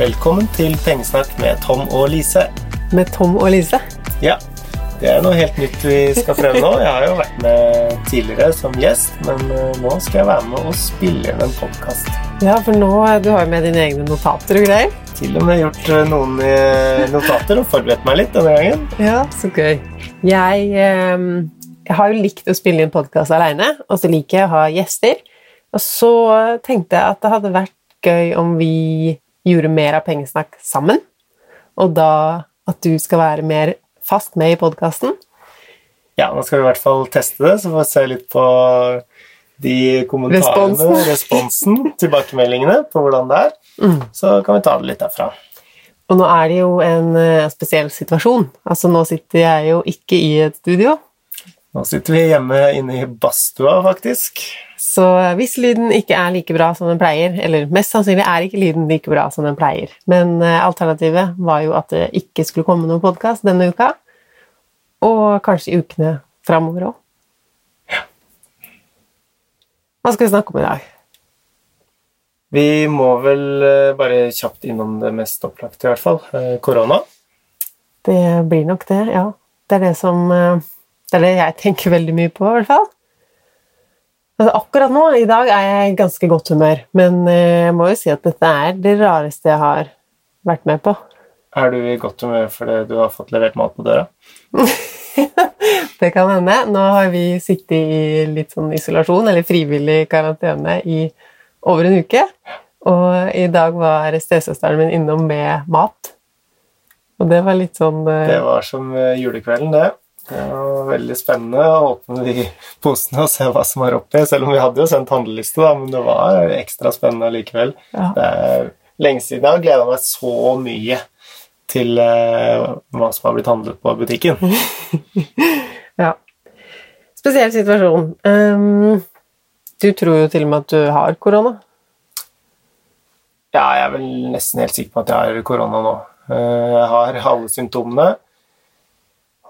Velkommen til Pengesnakk med Tom og Lise. Med Tom og Lise? Ja, det er noe helt nytt vi skal prøve nå. Jeg har jo vært med tidligere som gjest, men eh, nå skal jeg være med og spille inn en podkast. Ja, for nå du har jo med dine egne notater og greier. Til og med gjort eh, noen eh, notater og forberedt meg litt denne gangen. Ja, så gøy. Jeg, eh, jeg har jo likt å spille inn podkast aleine, og så liker jeg å ha gjester. Og så tenkte jeg at det hadde vært gøy om vi gjorde mer av pengesnakk sammen. Og da at du skal være mer fast med i podkasten. Ja, nå skal vi i hvert fall teste det, så får vi se litt på de kommentarene, Responsen. responsen, tilbakemeldingene på hvordan det er. Så kan vi ta det litt derfra. Og nå er det jo en eh, spesiell situasjon. Altså, nå sitter jeg jo ikke i et studio. Nå sitter vi hjemme inne i badstua, faktisk. Så hvis lyden ikke er like bra som den pleier, eller mest sannsynlig er ikke lyden like bra som den pleier, men eh, alternativet var jo at det ikke skulle komme noen podkast denne uka, og kanskje i ukene framover òg. Hva skal vi snakke om i dag? Vi må vel eh, bare kjapt innom det mest opplagte, i hvert fall. Eh, Korona. Det blir nok det, ja. Det er det som eh, Det er det jeg tenker veldig mye på, i hvert fall. Altså, akkurat nå, i dag, er jeg i ganske godt humør, men eh, jeg må jo si at dette er det rareste jeg har vært med på. Er du i godt humør fordi du har fått levert mat på døra? Det kan hende. Nå har vi sittet i litt sånn isolasjon, eller frivillig karantene, i over en uke. Og i dag var stesøsteren min innom med mat. Og det var litt sånn eh, Det var som eh, julekvelden, det. Det var veldig spennende å åpne de posene og se hva som var oppi. Selv om vi hadde jo sendt handleliste, da, men det var ekstra spennende likevel. Ja. Det er lenge siden jeg har gleda meg så mye til eh, hva som har blitt handlet på butikken. Ja. Spesiell situasjon. Um, du tror jo til og med at du har korona. Ja, jeg er vel nesten helt sikker på at jeg har korona nå. Eh, Jeg har alle symptomene.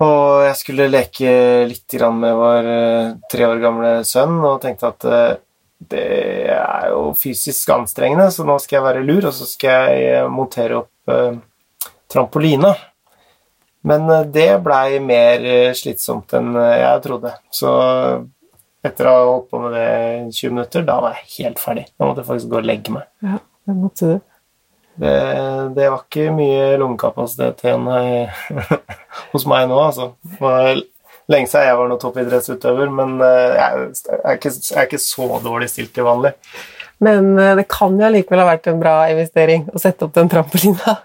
Og jeg skulle leke litt med vår eh, tre år gamle sønn og tenkte at eh, det er jo fysisk anstrengende, så nå skal jeg være lur, og så skal jeg eh, montere opp trampoline. Men det blei mer slitsomt enn jeg trodde. Så etter å ha holdt på med det 20 minutter, da var jeg helt ferdig. Da måtte jeg faktisk gå og legge meg. Ja, det måtte du. Det, det var ikke mye lungekapasitet igjen eh, hos meg nå, altså. Det var lenge siden jeg var noen toppidrettsutøver, men eh, jeg, er ikke, jeg er ikke så dårlig stilt til vanlig. Men eh, det kan jo allikevel ha vært en bra investering å sette opp den trampolina.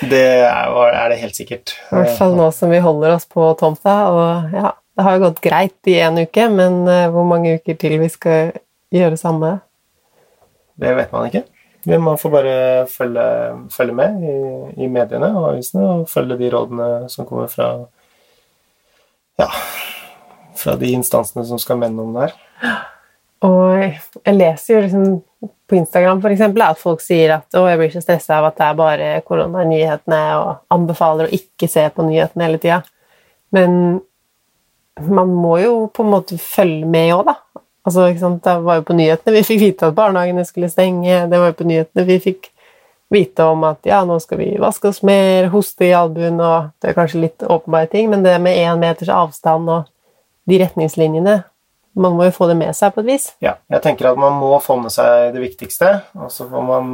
Det er, er det helt sikkert. I hvert fall nå som vi holder oss på tomta. Og ja, det har jo gått greit i en uke, men hvor mange uker til vi skal gjøre samme? Det vet man ikke. Man får bare følge, følge med i, i mediene og avisene og følge de rådene som kommer fra ja, fra de instansene som skal mene om det her. Og jeg leser jo liksom på Instagram for eksempel, at folk sier at å, jeg blir så stressa av at det er bare koronanyhetene, og anbefaler å ikke se på nyhetene hele tida. Men man må jo på en måte følge med òg, da. Altså? Det var jo på nyhetene vi fikk vite at barnehagene skulle stenge. Det var jo på nyhetene vi fikk vite om at ja, nå skal vi vaske oss mer, hoste i albuen og Det er kanskje litt åpenbare ting, men det med én meters avstand og de retningslinjene Man må jo få det med seg på et vis. Ja, jeg tenker at man må få med seg det viktigste, og så får man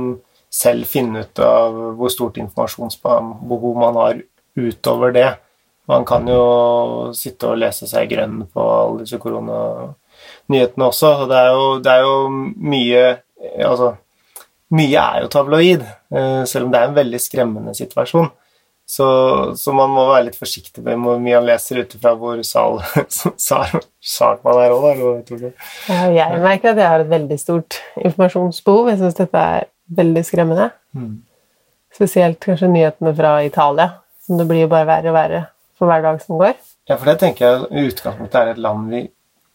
selv finne ut av hvor stort informasjonsbehov man har utover det. Man kan jo sitte og lese seg grønn på alle disse koronanyhetene også, og det er jo, det er jo mye Altså, mye er jo tabloid, eh, selv om det er en veldig skremmende situasjon. Så, så man må være litt forsiktig med hvor mye han leser ut ifra hvor sal, sal, sal man er òg, da. jeg merker at jeg har et veldig stort informasjonsbehov. Jeg syns dette er veldig skremmende. Mm. Spesielt kanskje nyhetene fra Italia, som det blir jo bare verre og verre for hver dag som går. Ja, for det tenker jeg i utgangspunktet er et land vi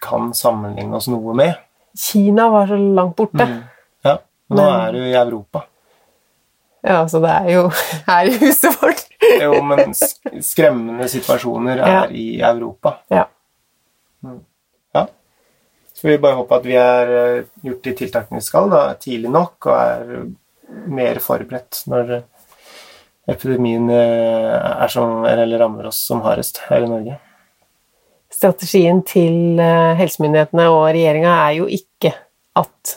kan sammenligne oss noe med. Kina var så langt borte. Mm. Ja, nå Men- er du i Europa. Ja, så det er jo her i huset vårt. Jo, men skremmende situasjoner er Ja. i Europa. Ja. Ja. Så vi bare håper at vi er eh, gjort de tiltakene vi skal, da, tidlig nok, og er mer forberedt når epidemien eh, er som, eller rammer oss som hardest her i Norge. Strategien til eh, helsemyndighetene og regjeringa er jo ikke at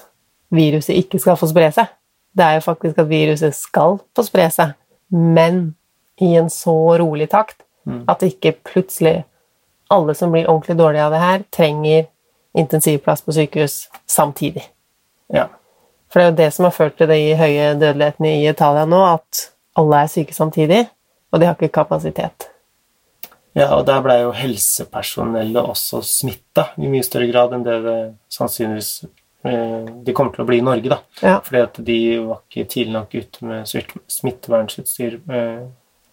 viruset ikke skal få spre seg. Det er jo faktisk at viruset skal få spre seg, men i en så rolig takt at ikke plutselig alle som blir ordentlig dårlige av det her, trenger intensivplass på sykehus samtidig. Ja. For det er jo det som har ført til de høye dødelighetene i Italia nå, at alle er syke samtidig, og de har ikke kapasitet. Ja, og der blei jo helsepersonellet også smitta i mye større grad enn det det sannsynligvis eh, de kommer til å bli i Norge, da. Ja. Fordi at de var ikke tidlig nok ute med smittevernutstyr eh,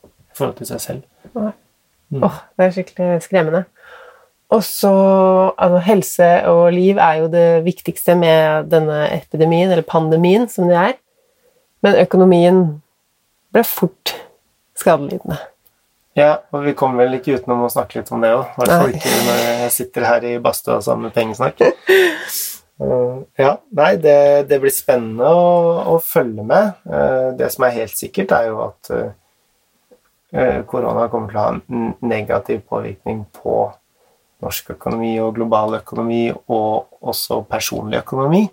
i forhold til seg selv. Åh, det er skikkelig skremmende. Og så altså, Helse og liv er jo det viktigste med denne epidemien, eller pandemien, som det er. Men økonomien ble fort skadelidende. Ja, og vi kommer vel ikke utenom å snakke litt om det òg. I hvert fall ikke når jeg sitter her i badstua sammen med pengesnakk. Eh, ja, nei, det, det blir spennende å, å følge med. Eh, det som er helt sikkert, er jo at eh, korona kommer til å ha en negativ påvirkning på norsk økonomi og global økonomi, og også personlig økonomi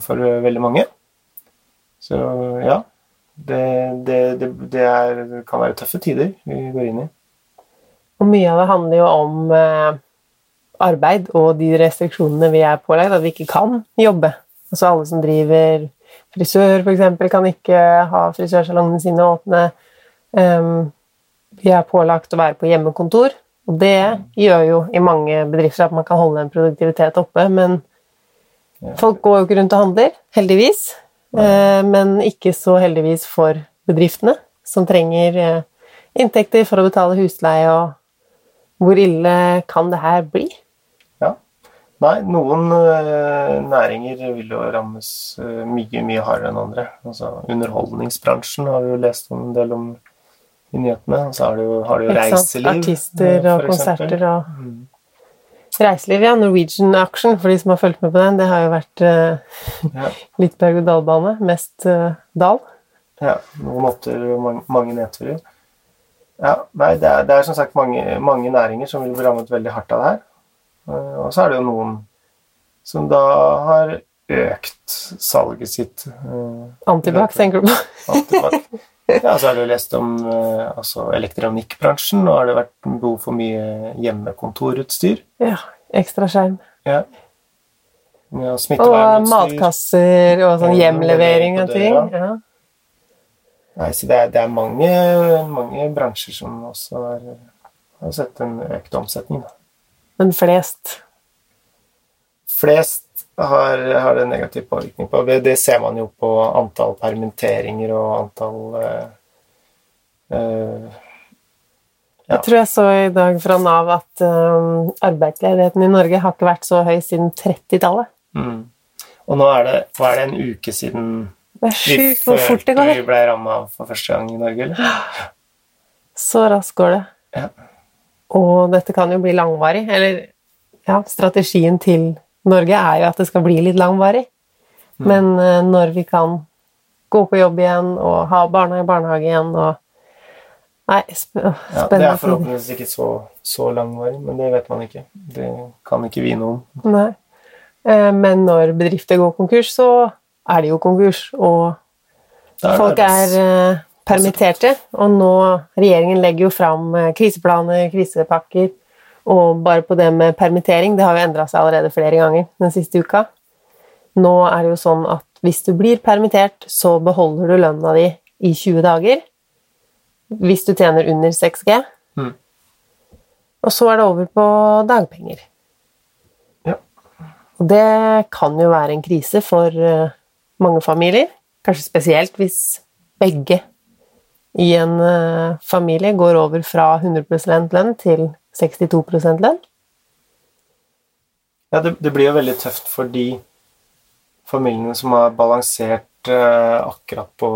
for veldig mange. Så ja, det, det, det, det er, kan være tøffe tider vi går inn i. Og mye av det handler jo om eh, arbeid og de restriksjonene vi er pålagt, at vi ikke kan jobbe. Altså alle som driver frisør, f.eks., kan ikke ha frisørsalongene sine åpne. Um, vi er pålagt å være på hjemmekontor, og det gjør jo i mange bedrifter at man kan holde en produktivitet oppe, men folk går jo ikke rundt og handler, heldigvis. Eh, men ikke så heldigvis for bedriftene, som trenger eh, inntekter for å betale husleie og hvor ille kan det her bli? Ja. Nei, noen eh, næringer vil jo rammes mye, mye hardere enn andre. Altså, underholdningsbransjen har vi jo lest en del om i nyhetene. Og så har du jo, har det jo reiseliv. Artister og konserter og Mm. Reiseliv, ja. Norwegian Action, for de som har fulgt med på den, det har jo vært uh, Ja. litt berg-og-dal-bane. Mest uh, dal. Ja, noen oppturer og mange, mange nedturer. Ja, nei, det er, det er som sagt mange, mange næringer som vil bli rammet veldig hardt av det her. Uh, Og så er det jo noen som da har økt salget sitt. Antibac, tenker du på? Antibac. Ja, så har du lest om eh, altså elektronikkbransjen. Nå har det vært behov for mye hjemmekontorutstyr. Ja. Ekstra skjerm. Ja. Ja, Og matkasser og sånn hjemlevering av ting. Ja. Nei, så det er, det er mange, mange bransjer som også har, har sett en økt omsetning. Men flest Flest har, har det negativ påvirkning på. Det, det ser man jo på antall permitteringer og antall uh, uh, Ja. Jeg tror jeg så i dag fra Nav at um, arbeidsledigheten i Norge har ikke vært så høy siden 30-tallet. mm. Og nå er det, hva er det en uke siden Det er sjukt hvor fort det går. vi ble ramma for første gang i Norge, eller? Så raskt går det. Ja. Og dette kan jo bli langvarig. Eller ja, strategien til Norge er jo at det skal bli litt langvarig. Mm. Men eh, når vi kan gå på jobb igjen og ha barna i barnehage igjen og Nei, sp Ja, det er forhåpentligvis ikke så, så langvarig, men det vet man ikke. Det kan ikke vi noe om. Nei. Eh, Men når bedrifter går konkurs, så er de jo konkurs, og er folk er eh, permitterte. Og nå Regjeringen legger jo fram kriseplaner, krisepakker, og bare på det med permittering Det har jo endra seg allerede flere ganger den siste uka. Nå er det jo sånn at hvis du blir permittert, så beholder du lønna di i 20 dager. Hvis du tjener under 6G. Mm. Og så er det over på dagpenger. Ja. Og det kan jo være en krise for eh, mange familier. Kanskje spesielt hvis begge i en eh, familie går over fra 100% lønn til 62 lønn. Ja, det, det blir jo veldig tøft for de familiene som har balansert eh, akkurat på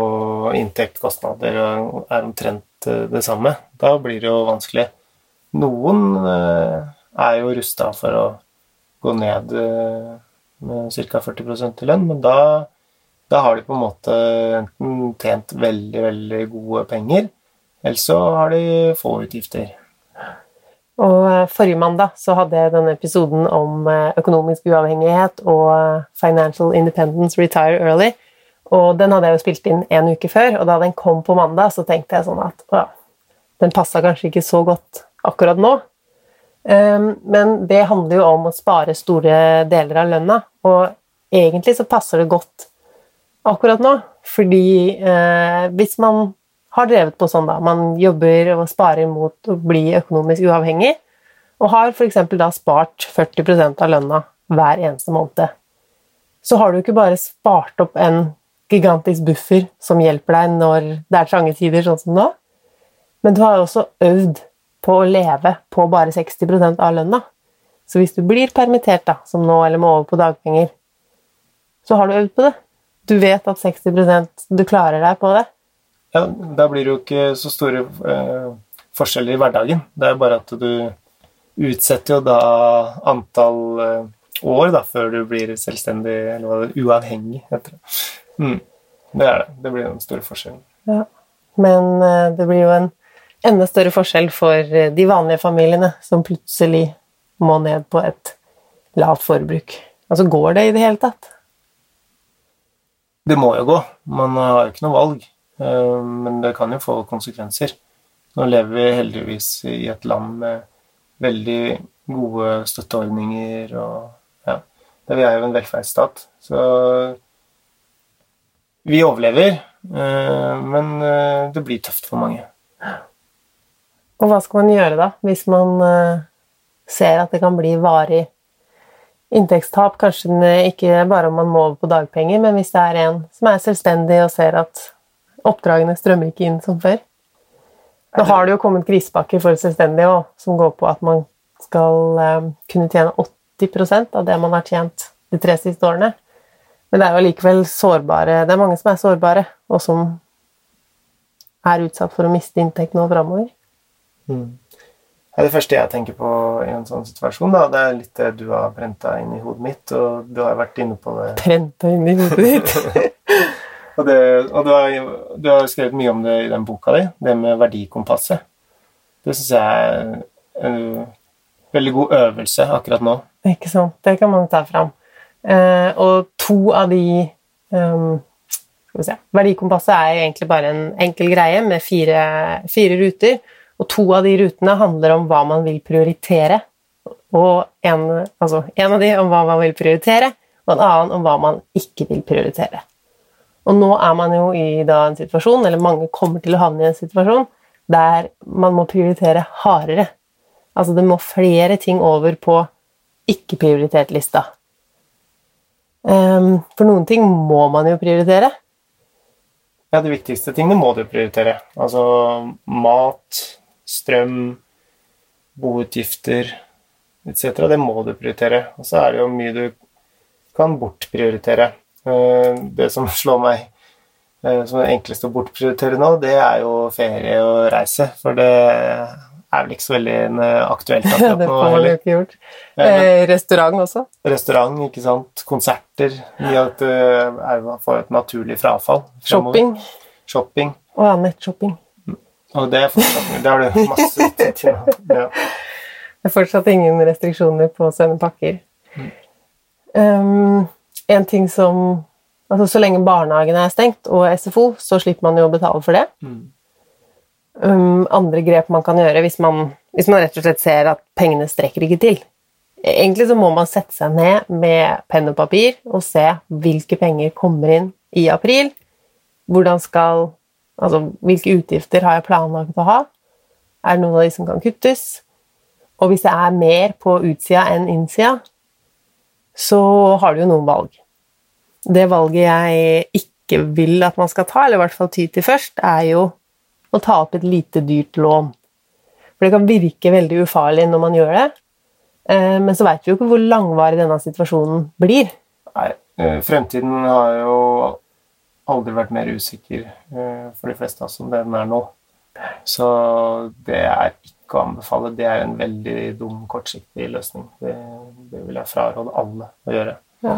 inntekt, kostnader og er omtrent eh, det samme. Da blir det jo vanskelig. Noen eh, er jo rusta for å gå ned eh, med ca. 40 i lønn, men da Da har de på en måte enten tjent veldig, veldig gode penger, eller så har de få utgifter. Og eh, forrige mandag så hadde jeg denne episoden om eh, økonomisk uavhengighet og eh, Financial Independence Retire Early. Og den hadde jeg jo spilt inn en uke før, og da den kom på mandag, så tenkte jeg sånn at å, den passa kanskje ikke så godt akkurat nå. Um, men det handler jo om å spare store deler av lønna, og egentlig så passer det godt akkurat nå. Fordi hvis man har drevet på sånn, da, man jobber og sparer mot å bli økonomisk uavhengig, og har f.eks. da spart 40% av lønna hver eneste måned, så har du ikke bare spart opp en gigantisk buffer som hjelper deg når det er trange tider, sånn som nå, men du har også øvd på å leve på bare 60% av lønna. Så hvis du blir permittert, da, som nå, eller må over på dagpenger, så har du øvd på det. Du vet at 60% Du klarer deg på det. Ja, da blir det jo ikke så store eh, forskjeller i hverdagen. Det er bare at du utsetter jo da antall eh, år da, før du blir selvstendig, eller uavhengig heter det. Mm. Det er det. Det blir den store forskjellen. Ja. Men eh, det blir jo en enda større forskjell for eh, de vanlige familiene som plutselig må ned på et lavt forbruk. Altså, går det i det hele tatt? Det må jo gå. Man har jo ikke noe valg. Eh, men det kan jo få konsekvenser. Nå lever vi heldigvis i et land med veldig gode støtteordninger og ja, Vi er jo en velferdsstat. Så vi overlever, eh, men det blir tøft for mange. Og hva skal man gjøre da, hvis man ser at det kan bli varig inntektstap? Kanskje ikke bare om man må over på dagpenger, men hvis det er en som er selvstendig og ser at oppdragene strømmer ikke inn som før. Nå har det jo kommet krisepakker for selvstendige også, som går på at man skal uh, kunne tjene 80% av det man har tjent de tre siste årene. Men det er jo likevel sårbare Det er mange som er sårbare, og som er utsatt for å miste inntekt nå framover. Mm. Det første jeg tenker på i en sånn situasjon, da, det er litt det du har brenta inn i hodet mitt, og du har vært inne på det Brenta inn i hodet ditt? og, det, og du, har, du, har, skrevet mye om det i den boka di, det med verdikompasset. Det syns jeg er en veldig god øvelse akkurat nå. Ikke sant. Det kan man ta fram. Eh, og to av de um, skal vi se, Verdikompasset er egentlig bare en enkel greie med fire, fire ruter og to av de rutene handler om hva man vil prioritere. Og en, altså en av de om hva man vil prioritere, og en annen om hva man ikke vil prioritere. Og nå er man jo i en situasjon, eller mange kommer til å havne i en situasjon, der man må prioritere hardere. Altså det må flere ting over på ikke-prioritert-lista. Ehm, for noen ting må man jo prioritere. Ja, de viktigste tingene må du prioritere. Altså mat, strøm, boutgifter etc. Det må du prioritere. Og så er det jo mye du kan bortprioritere. Eh, det som slår meg eh, som det enkleste å bortprioritere nå, det er jo ferie og reise. For det er vel ikke så veldig eh, aktuelt akkurat nå. det får man jo ikke gjort. Eh, restaurant også? Restaurant, ikke sant. Konserter. Mye av det er jo for et naturlig frafall. Shopping. Shopping. Å ja, nettshopping. Og det er fortsatt Det har du masse til. Ja. Det er fortsatt ingen restriksjoner på å sende pakker. Mm. Um, en ting som Altså, så lenge barnehagene er stengt, og SFO, så slipper man jo å betale for det. Mm. Um, andre grep man kan gjøre hvis man, hvis man rett og slett ser at pengene strekker ikke til. Egentlig så må man sette seg ned med penn og papir og se hvilke penger kommer inn i april. Hvordan skal Altså hvilke utgifter har jeg planlagt å ha? Er det noen av de som kan kuttes? Og hvis det er mer på utsida enn innsida, så har du jo noen valg. Det valget jeg ikke vil at man skal ta, eller i hvert fall ty til først, er jo å ta opp et lite, dyrt lån. For det kan virke veldig ufarlig når man gjør det, eh, men så veit vi jo ikke hvor langvarig denne situasjonen blir. Nei, eh, fremtiden har jo aldri vært mer usikker uh, for de fleste av oss enn det den er nå. Så det er ikke å anbefale. Det er en veldig dum, kortsiktig løsning. Det, det vil jeg fraråde alle å gjøre. Ja.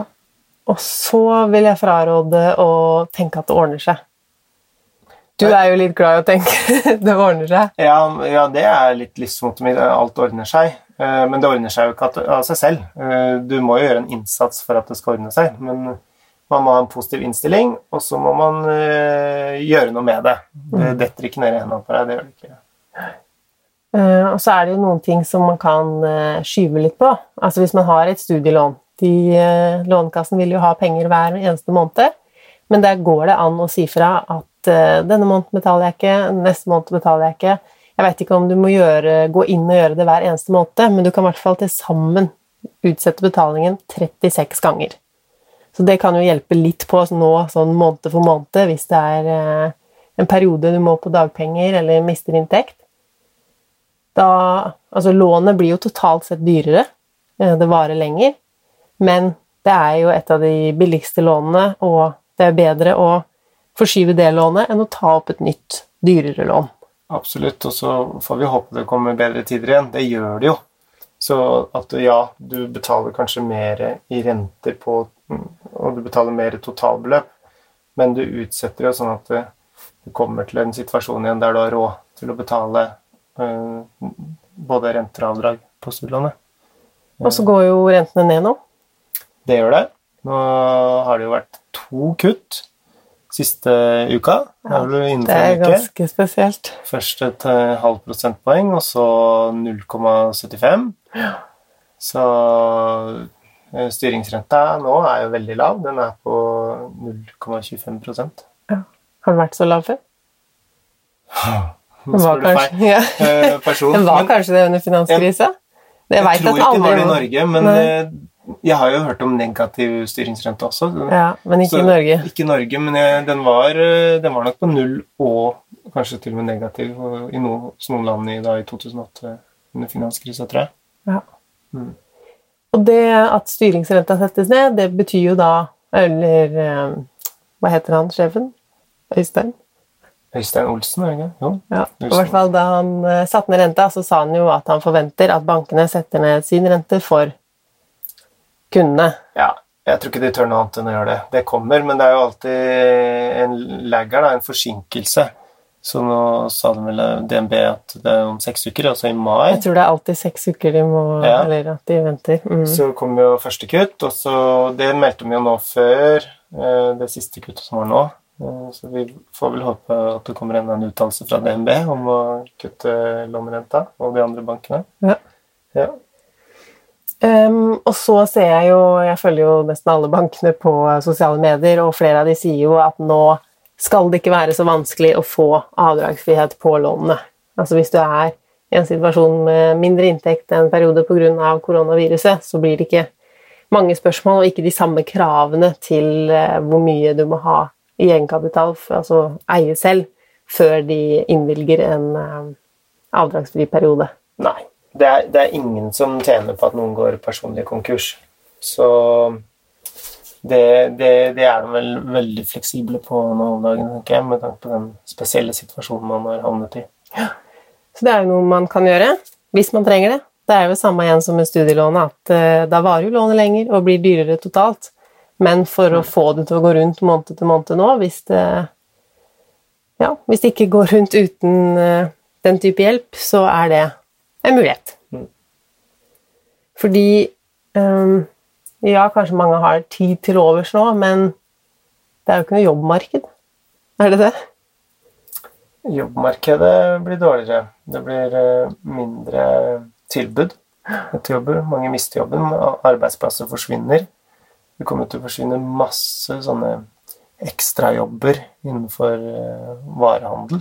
Og så vil jeg fraråde å tenke at det ordner seg. Du er jo litt glad i å tenke det ordner seg. Ja, ja det er litt livsmotet mitt. Alt ordner seg. Eh, men det ordner seg jo ikke av seg selv. Eh, du må jo gjøre en innsats for at det skal ordne seg. Men man må ha en positiv innstilling, og så må man eh, gjøre noe med det. Det mm. detter ikke ned i hendene på deg. Det gjør det ikke. Og så er det jo noen ting som man kan skyve litt på. Altså hvis man har et studielån. De, Lånekassen vil jo ha penger hver eneste måned, men der går det an å si fra at eh, denne måneden betaler jeg ikke, neste måned betaler jeg ikke. Jeg vet ikke om du må gjøre, gå inn og gjøre det hver eneste måned, men du kan i hvert fall til sammen utsette betalingen 36 ganger. Så det kan jo hjelpe litt på nå sånn måned for måned hvis det er eh, en periode du må på dagpenger eller mister inntekt. Da Altså, lånet blir jo totalt sett dyrere. Uh, det varer lenger. Men det er jo et av de billigste lånene, og det er bedre å forskyve det lånet enn å ta opp et nytt, dyrere lån. Absolutt, og så får vi håpe det kommer bedre tider igjen. Det gjør det jo. Så at ja, du betaler kanskje mer i renter på Og du betaler mer totalbeløp, men du utsetter jo sånn at du kommer til en situasjon igjen der du har råd til å betale uh, både renter og avdrag på studielånet. Og så går jo rentene ned nå. Det gjør det. Nå har det jo vært to kutt siste uka. Ja, det er ganske spesielt. Først et eh, halvt prosentpoeng, og så 0,75. Ja. Så eh, styringsrenta nå er jo veldig lav. Den er på 0,25 ja. Har den vært så lav før? Den var, kanskje, ja. Eh, den var kanskje det under finanskrisa? Jeg, jeg tror ikke det var det i Norge, men Nei. Jeg har jo hørt om negativ styringsrente også. Ja, Men ikke i Norge. Ikke i Norge, men jeg, den, var, den, var, nok på null og kanskje til og med negativ i noen, noen land i, da, i 2008 under finanskrisa, tror jeg. Ja. Mm. Og det at styringsrenta settes ned, det betyr jo da Eller eh, hva heter han, sjefen? Øystein? Øystein Olsen, er det ikke? Jo. Ja, I hvert fall Da han uh, satte ned renta, så sa han jo at han forventer at bankene setter ned sin rente for kundene. Ja, jeg tror ikke de tør noe annet enn å gjøre det. Det kommer, men det er jo alltid en lagger, en forsinkelse. Så nå sa de vel DNB at det er om seks uker, altså i mai. Jeg tror det er alltid seks uker de må, ja. eller at de venter. Mm. Så kom jo første kutt, og så Det meldte vi jo nå før eh, det siste kuttet som var nå. Eh, så vi får vel håpe at det kommer en uttalelse fra DNB om å kutte lånerenta og de andre bankene. Ja. ja. Um, og så ser jeg jo Jeg følger jo nesten alle bankene på sosiale medier, og flere av de sier jo at nå skal det ikke være så vanskelig å få avdragsfrihet på lånene. Altså hvis du er i en situasjon med mindre inntekt en periode pga. koronaviruset, så blir det ikke mange spørsmål og ikke de samme kravene til uh, hvor mye du må ha i egenkapital, altså eie selv, før de innvilger en uh, avdragsfri periode. Nei det er, det er, ingen som tjener på at noen går personlig konkurs. Så det, det, det er de vel veldig fleksible på nå om dagen, tenker jeg, med tanke på den spesielle situasjonen man har havnet i. Ja. Så det er jo noe man kan gjøre hvis man trenger det. Det er jo samme igjen som med studielånet, at uh, da varer jo lånet lenger og blir dyrere totalt. Men for å få det til å gå rundt måned til måned nå, hvis det, ja, hvis det ikke går rundt uten uh, den type hjelp, så er det en mulighet. Mm. Fordi um, Ja, kanskje mange har tid til overs nå, men det er jo ikke noe jobbmarked. Er det det? Jobbmarkedet blir dårligere. Det blir uh, mindre tilbud etter jobber. Mange mister jobben. Arbeidsplasser forsvinner. Det kommer til å forsvinne masse sånne ekstrajobber innenfor uh, varehandel.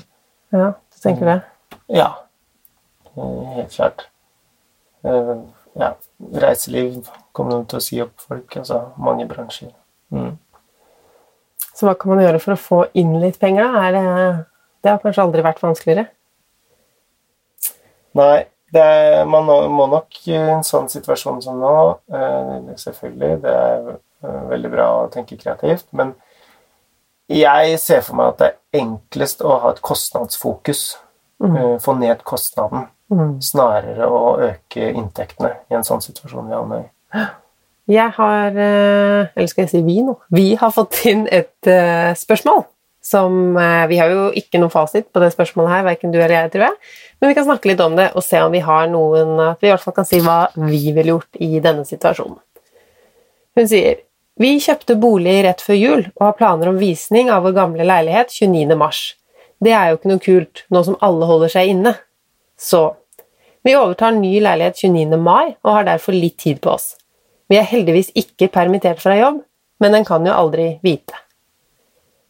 Ja, du tenker det? Ja, Eh, helt klart. Eh, ja, reiseliv kommer de til å si opp folk. Altså mange bransjer. Mm. Så hva kan man gjøre for å få inn litt penger? Er det, det har kanskje aldri vært vanskeligere? Nei, er, man må nok i en sånn situasjon som nå eh, Selvfølgelig, det er veldig bra å tenke kreativt, men jeg ser for meg at det er enklest å ha et kostnadsfokus. Mm. Få ned kostnaden. Mm. Snarere å øke inntektene i en sånn situasjon vi havner i. Jeg har eh, Eller skal jeg si vi nå? Vi har fått inn et uh, spørsmål som uh, Vi har jo ikke noen fasit på det spørsmålet her, verken du eller jeg, tror jeg. Men vi kan snakke litt om det og se om vi har noen At vi i hvert fall kan si hva vi ville gjort i denne situasjonen. Hun sier vi kjøpte bolig rett før jul og har planer om visning av vår gamle leilighet 29. mars. Det er jo ikke noe kult, nå som alle holder seg inne. Så vi overtar ny leilighet 29. mai og har derfor litt tid på oss. Vi er heldigvis ikke permittert fra jobb, men en kan jo aldri vite.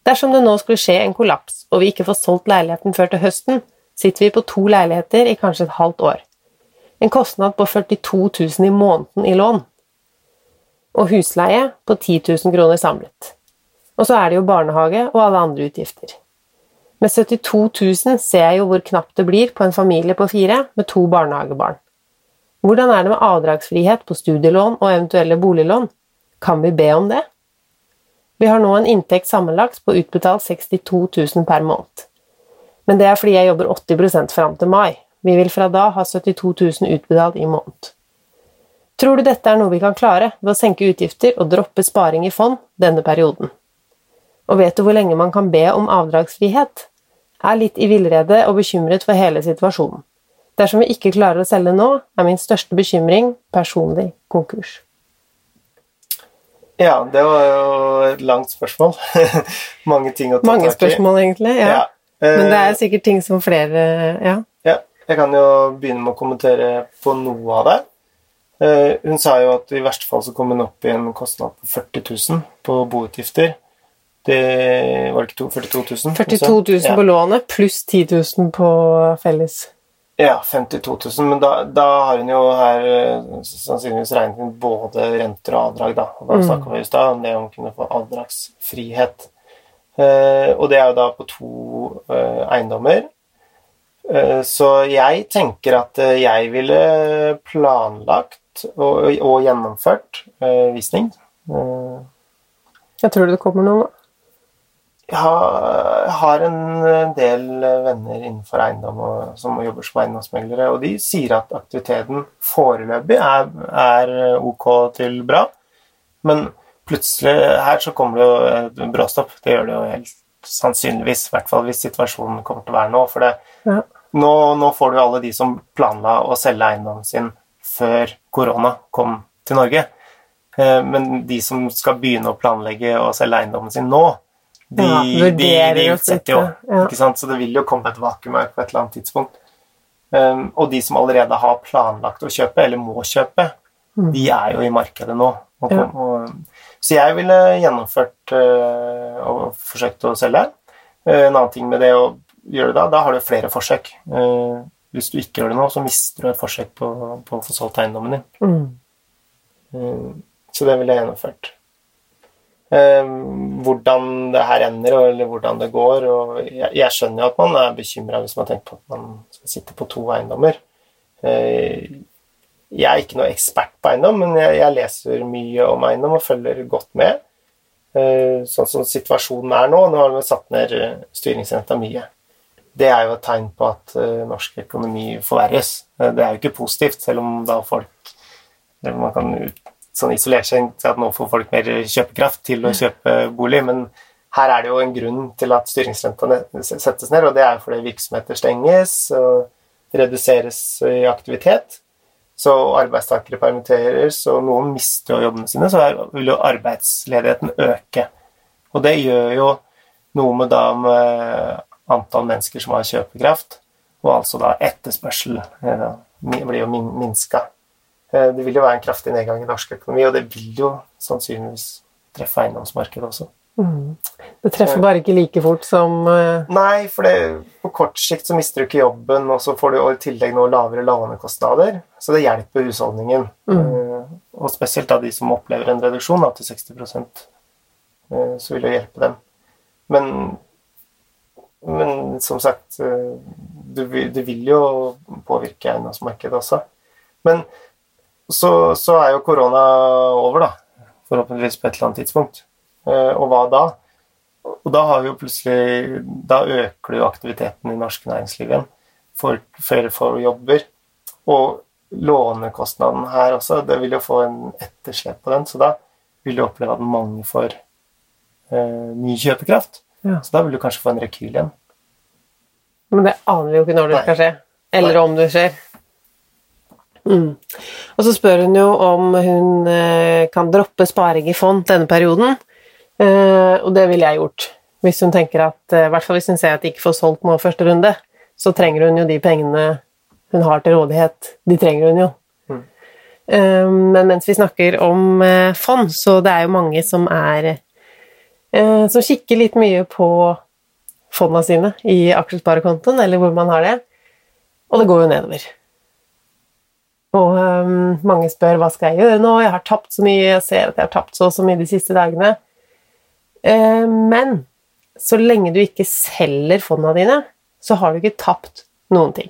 Dersom det nå skulle skje en kollaps og vi ikke får solgt leiligheten før til høsten, sitter vi på to leiligheter i kanskje et halvt år. En kostnad på 42 000 i måneden i lån. Og husleie på 10 000 kroner samlet. Og så er det jo barnehage og alle andre utgifter. Med 72 000 ser jeg jo hvor knapt det blir på en familie på fire med to barnehagebarn. Hvordan er det med avdragsfrihet på studielån og eventuelle boliglån? Kan vi be om det? Vi har nå en inntekt sammenlagt på utbetalt 62 000 per måned. Men det er fordi jeg jobber 80% fram til mai. Vi vil fra da ha 72 000 utbetalt i måned. Tror du dette er noe vi kan klare ved å senke utgifter og droppe sparing i fond denne perioden? Og vet du hvor lenge man kan be om avdragsfrihet? Er litt i villrede og bekymret for hele situasjonen. Dersom vi ikke klarer å selge nå, er min største bekymring personlig konkurs. Ja, det var jo et langt spørsmål. Mange ting å ta tak i. spørsmål, egentlig. Ja. Ja. Men det Eh, er sikkert ting som flere Ja. Ja, jeg kan jo begynne med å kommentere på noe av det. Eh, Hun sa jo at i verste fall så kom hun opp i en kostnad på 40 000 på boutgifter. Det var det ikke to, 42 000? 42 000 ja. på lånet pluss 10 000 på felles. Ja, 52 000. Men da, da har hun jo her eh, sannsynligvis regnet inn både renter og avdrag, da. Og da Mm. snakka vi i stad om det om å kunne få avdragsfrihet. Eh, og det er jo da på to eh, eiendommer. Eh, så jeg tenker at eh, jeg ville planlagt og, og gjennomført visning. Jeg tror det kommer noen nå. Jeg har, en del venner innenfor eiendom og, som jobber som eiendomsmeglere, og de sier at aktiviteten foreløpig er, er ok til bra, men plutselig her så kommer det jo et bråstopp. Det gjør det jo helt sannsynligvis, i hvert fall hvis situasjonen kommer til å være nå. For det, Ja. nå, nå får du alle de som planla å selge eiendommen sin før korona kom til Norge. Eh, Men de som skal begynne å planlegge å selge eiendommen sin nå, de, Ja, de, de utsetter jo. ja. Ikke sant? Så det vil jo komme et vakuum her på et eller annet tidspunkt. Um, og de som allerede har planlagt å kjøpe, eller må kjøpe, de er jo i markedet nå. Og, Mm. Ja. og, så jeg ville gjennomført uh, og forsøkt å selge. Uh, en annen ting med det å gjøre det da, da har du flere forsøk. Uh, hvis du ikke gjør det nå, så mister du et forsøk på, på å få solgt eiendommen din. Mm. Eh, Så det ville jeg gjennomført. Eh, Hvordan det her ender, eller hvordan det går og Jeg, jeg skjønner jo at man er bekymra hvis man tenker på at man skal sitte på to eiendommer. Eh, Jeg er ikke noe ekspert på eiendom, men jeg, jeg leser mye om eiendom og følger godt med. Eh, Sånn som situasjonen er nå. Nå har vi satt ned styringsrenta mye. Det er jo et tegn på at norsk økonomi forverres. Det er jo ikke positivt, selv om da folk Man kan ut- sånn isolert seg at nå får folk mer kjøpekraft til å kjøpe bolig, men her er det jo en grunn til at styringsrenta settes ned, og det er fordi virksomheter stenges og reduseres i aktivitet. Så arbeidstakere permitteres, og noen mister jo jobbene sine, så her vil jo arbeidsledigheten øke. Og det gjør jo noe med da med antall mennesker som har kjøpekraft, og altså da etterspørsel Det blir jo min- minska. Eh, Det vil jo være en kraftig nedgang i norsk økonomi, og det vil jo sannsynligvis treffe eiendomsmarkedet også. Mm. Det treffer bare ikke like fort som eh, Nei, for det, på kort sikt så mister du ikke jobben, og så får du i tillegg noe lavere lånekostnader, så det hjelper husholdningen. Eh, Og spesielt da de som opplever en reduksjon da, til 60 eh, så vil det hjelpe dem. Men, men som sagt, du, det vil jo påvirke eiendomsmarkedet også. Men så, så er jo korona over, da. Forhåpentligvis på et eller annet tidspunkt. Eh, Og hva da? Og da har vi jo plutselig Da øker jo aktiviteten i norsk næringsliv igjen. Flere får jobber. Og lånekostnaden her også. Det vil jo få en etterslep på den, så da vil du oppleve at mange får eh, ny kjøpekraft. Ja. Så da vil du kanskje få en rekyl igjen. Men det aner vi jo ikke når det Nei. skal skje. Eller om det skjer. Mm. Og så spør hun jo om hun eh, kan droppe sparing i fond denne perioden. Eh, og det ville jeg gjort. Hvis hun tenker at, eh, i hvert fall hvis hun ser at de ikke får solgt nå første runde, så trenger hun jo de pengene hun har til rådighet. De trenger hun jo. Mm. Men mens vi snakker om fond, så det er jo mange som er Som kikker litt mye på fondene sine i aksjesparekontoen, eller hvor man har det, og det går jo nedover. Og um, mange spør hva skal jeg gjøre nå, jeg har tapt så mye, jeg ser at jeg har tapt så og så mye de siste dagene. Uh, men så lenge du ikke selger fondene dine, så har du ikke tapt noen ting.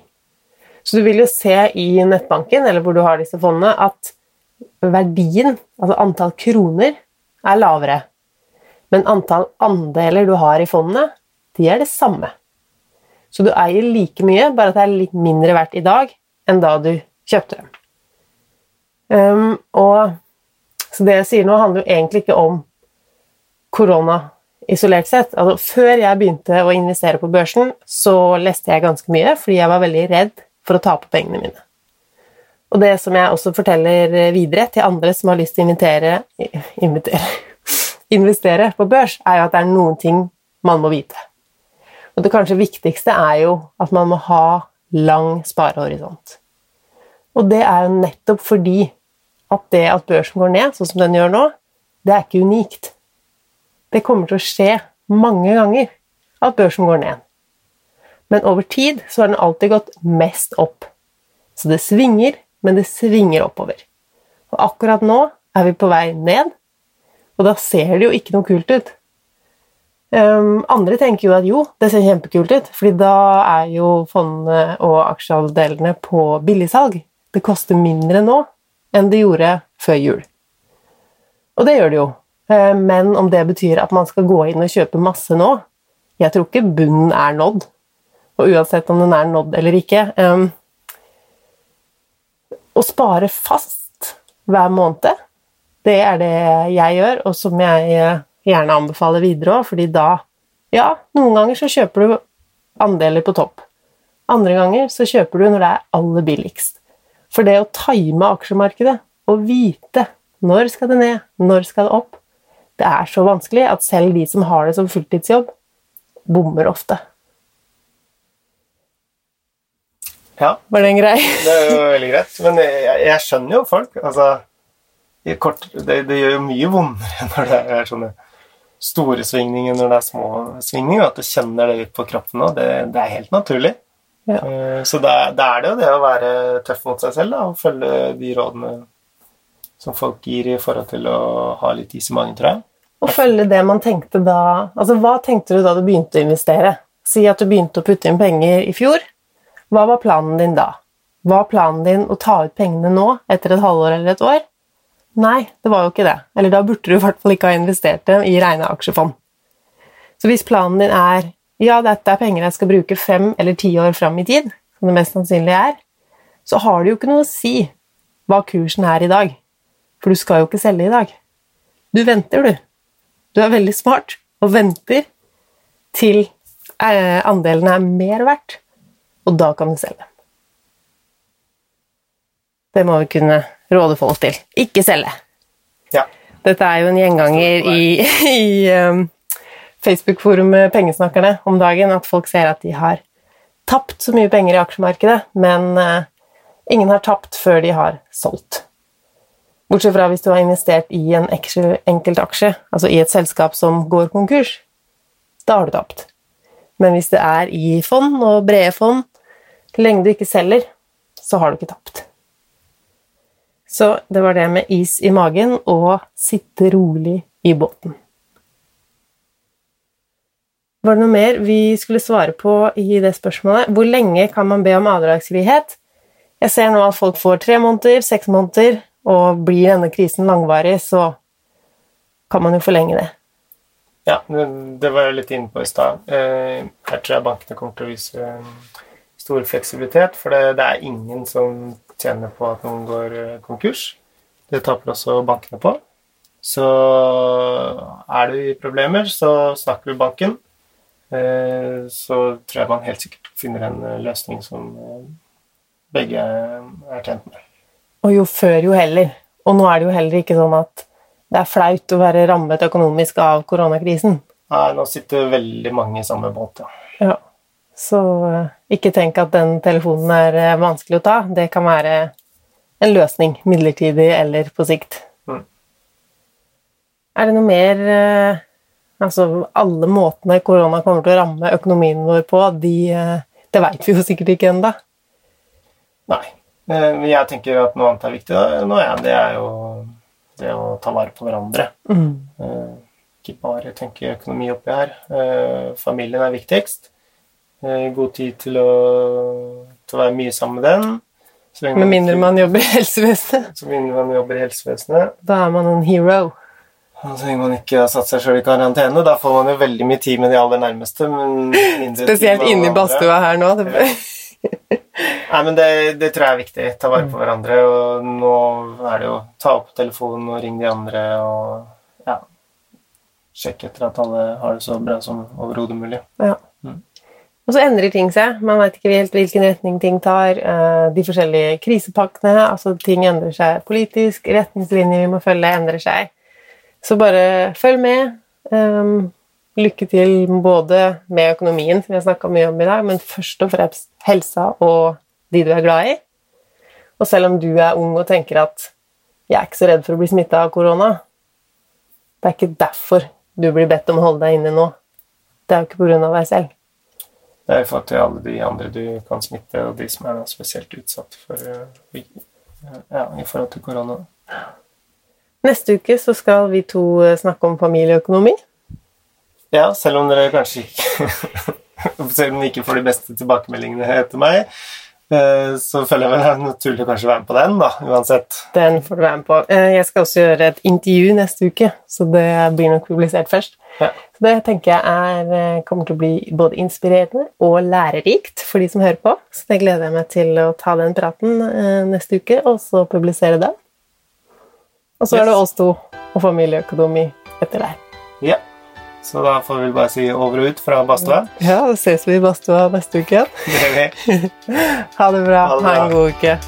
Så du vil jo se i nettbanken, eller hvor du har disse fondene, at verdien, altså antall kroner, er lavere. Men antall andeler du har i fondene, de er det samme. Så du eier like mye, bare at det er litt mindre verdt i dag enn da du kjøpte dem. Um, og, så det jeg sier nå, handler jo egentlig ikke om korona isolert sett. Altså, før jeg begynte å investere på børsen, så leste jeg ganske mye, fordi jeg var veldig redd for å tape pengene mine. Og det som jeg også forteller videre til andre som har lyst til å invitere, invitere, investere på børs, er jo at det er noen ting man må vite. Og det kanskje viktigste er jo at man må ha lang sparehorisont. Og det er jo nettopp fordi at det at børsen går ned, sånn som den gjør nå, det er ikke unikt. Det kommer til å skje mange ganger at børsen går ned. Men over tid så har den alltid gått mest opp. Så det svinger, men det svinger oppover. Og akkurat nå er vi på vei ned, og da ser det jo ikke noe kult ut. Um, andre tenker jo at jo, det ser kjempekult ut, fordi da er jo fondene og aksjeavdelene på billigsalg. Det koster mindre nå enn det gjorde før jul. Og det gjør det jo. Eh, Men om det betyr at man skal gå inn og kjøpe masse nå Jeg tror ikke bunnen er nådd. Og uansett om den er nådd eller ikke Å spare fast hver måned, det er det jeg gjør, og som jeg eh, gjerne anbefaler videre òg, fordi da Ja, noen ganger så kjøper du andeler på topp. Andre ganger så kjøper du når det er aller billigst. For det å time aksjemarkedet og vite når skal det ned, når skal det opp, det er så vanskelig at selv de som har det som fulltidsjobb, bommer ofte. Ja, Var det en grei? det er jo veldig greit. Men jeg, jeg skjønner jo folk. Altså, i kort, det, det gjør jo mye vondere når det er sånne store svingninger når det er små svingninger. At du kjenner det litt på kroppen òg. Det, det er helt naturlig. Ja. Eh, Så da det er det jo det å være tøff mot seg selv da, og følge de rådene som folk gir i forhold til å ha litt is i magen, tror jeg. Og følge det man tenkte da Altså, hva tenkte du da du begynte å investere? Si at du begynte å putte inn penger i fjor. Hva var planen din da? Var planen din å ta ut pengene nå, etter et halvår eller et år? Nei, det var jo ikke det. Eller da burde du i hvert fall ikke ha investert dem i rene aksjefond. Så hvis planen din er ja, dette er penger jeg skal bruke fem eller ti år fram i tid, som det mest sannsynlig er, så har det jo ikke noe å si hva kursen er i dag. For du skal jo ikke selge i dag. Du venter, du. Du er veldig smart og venter til andelen andelene er mer verdt, og da kan du selge. Det må vi kunne råde folk til. Ikke selge. Ja. Dette er jo en gjenganger i, i um, Facebook-forumet Pengesnakkerne om dagen, at folk ser at de har tapt så mye penger i aksjemarkedet, men eh, ingen har tapt før de har solgt. Bortsett fra hvis du har investert i en enkelt enkeltaksje, altså i et selskap som går konkurs. Da har du tapt. Men hvis det er i fond og brede fond, lenge du ikke selger, så har du ikke tapt. Så det var det med is i magen og sitte rolig i båten. Var det noe mer vi skulle svare på i det spørsmålet? Hvor lenge kan man be om avdragsfrihet? Jeg ser nå at folk får tre måneder, seks måneder, og blir denne krisen langvarig, så kan man jo forlenge det. Ja, det var jeg litt inne på i stad. Eh, Her tror jeg bankene kommer til å vise eh, stor fleksibilitet, for det, er ingen som tjener på at noen går eh, konkurs. Det taper også bankene på. Så er du i problemer, så snakker du banken. Eh, så tror jeg man helt sikkert finner en eh, løsning som eh, begge er tjent med. Og jo før, jo heller. Og nå er det jo heller ikke sånn at det er flaut å være rammet økonomisk av koronakrisen. Nei, nå sitter veldig mange i samme båt, ja. Ja. Så ikke tenk at den telefonen er vanskelig å ta. Det kan være en løsning, midlertidig eller på sikt. Mm. Er det noe mer Altså, alle måtene korona kommer til å ramme økonomien vår på, de, eh, det veit vi jo sikkert ikke ennå. Nei. Eh, Men jeg tenker at noe annet er viktig da, nå, ja, det er jo det å ta vare på hverandre. Mm. Ikke bare tenke økonomi oppi her. Eh, Familien er viktigst. Eh, God tid til å, til å være mye sammen med den. Med mindre man jobber i helsevesenet. Så mindre man jobber i helsevesenet. Da er man en hero. Og så lenge man ikke har satt seg sjøl i karantene. Da får man jo veldig mye tid med de aller nærmeste. Men Spesielt inni inne i badstua her nå. Det, Nei, men det, det tror jeg er viktig. Ta vare på hverandre. Og nå er det jo ta opp telefonen og ring de andre og ja, sjekke etter at alle har det så bra som overhodet mulig. Ja. Og så endrer ting seg. Man vet ikke helt hvilken retning ting tar. Eh, De forskjellige krisepakkene, altså ting endrer seg politisk. Retningslinjer vi må følge, endrer seg. Så bare følg med. Um, Lykke til både med økonomien, som vi har snakka mye om i dag, men først og fremst helsa og de du er glad i. Og selv om du er ung og tenker at 'jeg er ikke så redd for å bli smitta av korona', det er ikke derfor du blir bedt om å holde deg inne nå. Det er jo ikke av deg selv. Det er i forhold til alle de andre du kan smitte, og de som er spesielt utsatt for eh, ja, i forhold til korona. Neste uke så skal vi to eh, snakke om familieøkonomi. Ja, selv om dere kanskje ikke Selv om dere ikke får de beste tilbakemeldingene etter meg, eh, så føler jeg vel det er naturlig å kanskje være med på den, da, uansett. Den får du være med på. Eh, Jeg skal også gjøre et intervju neste uke, så det blir nok publisert først. Ja. Så det tenker jeg er, kommer til å bli både inspirerende og lærerikt for de som hører på. Så det gleder jeg meg til å ta den praten neste uke, og så publisere den. Og så er det oss to og familieøkonomi etter deg. Ja. Så da får vi bare si over og ut fra badstua. Ja, da ses vi i badstua neste uke. Det gjør vi. Ha det bra. Ha det Ha en god uke.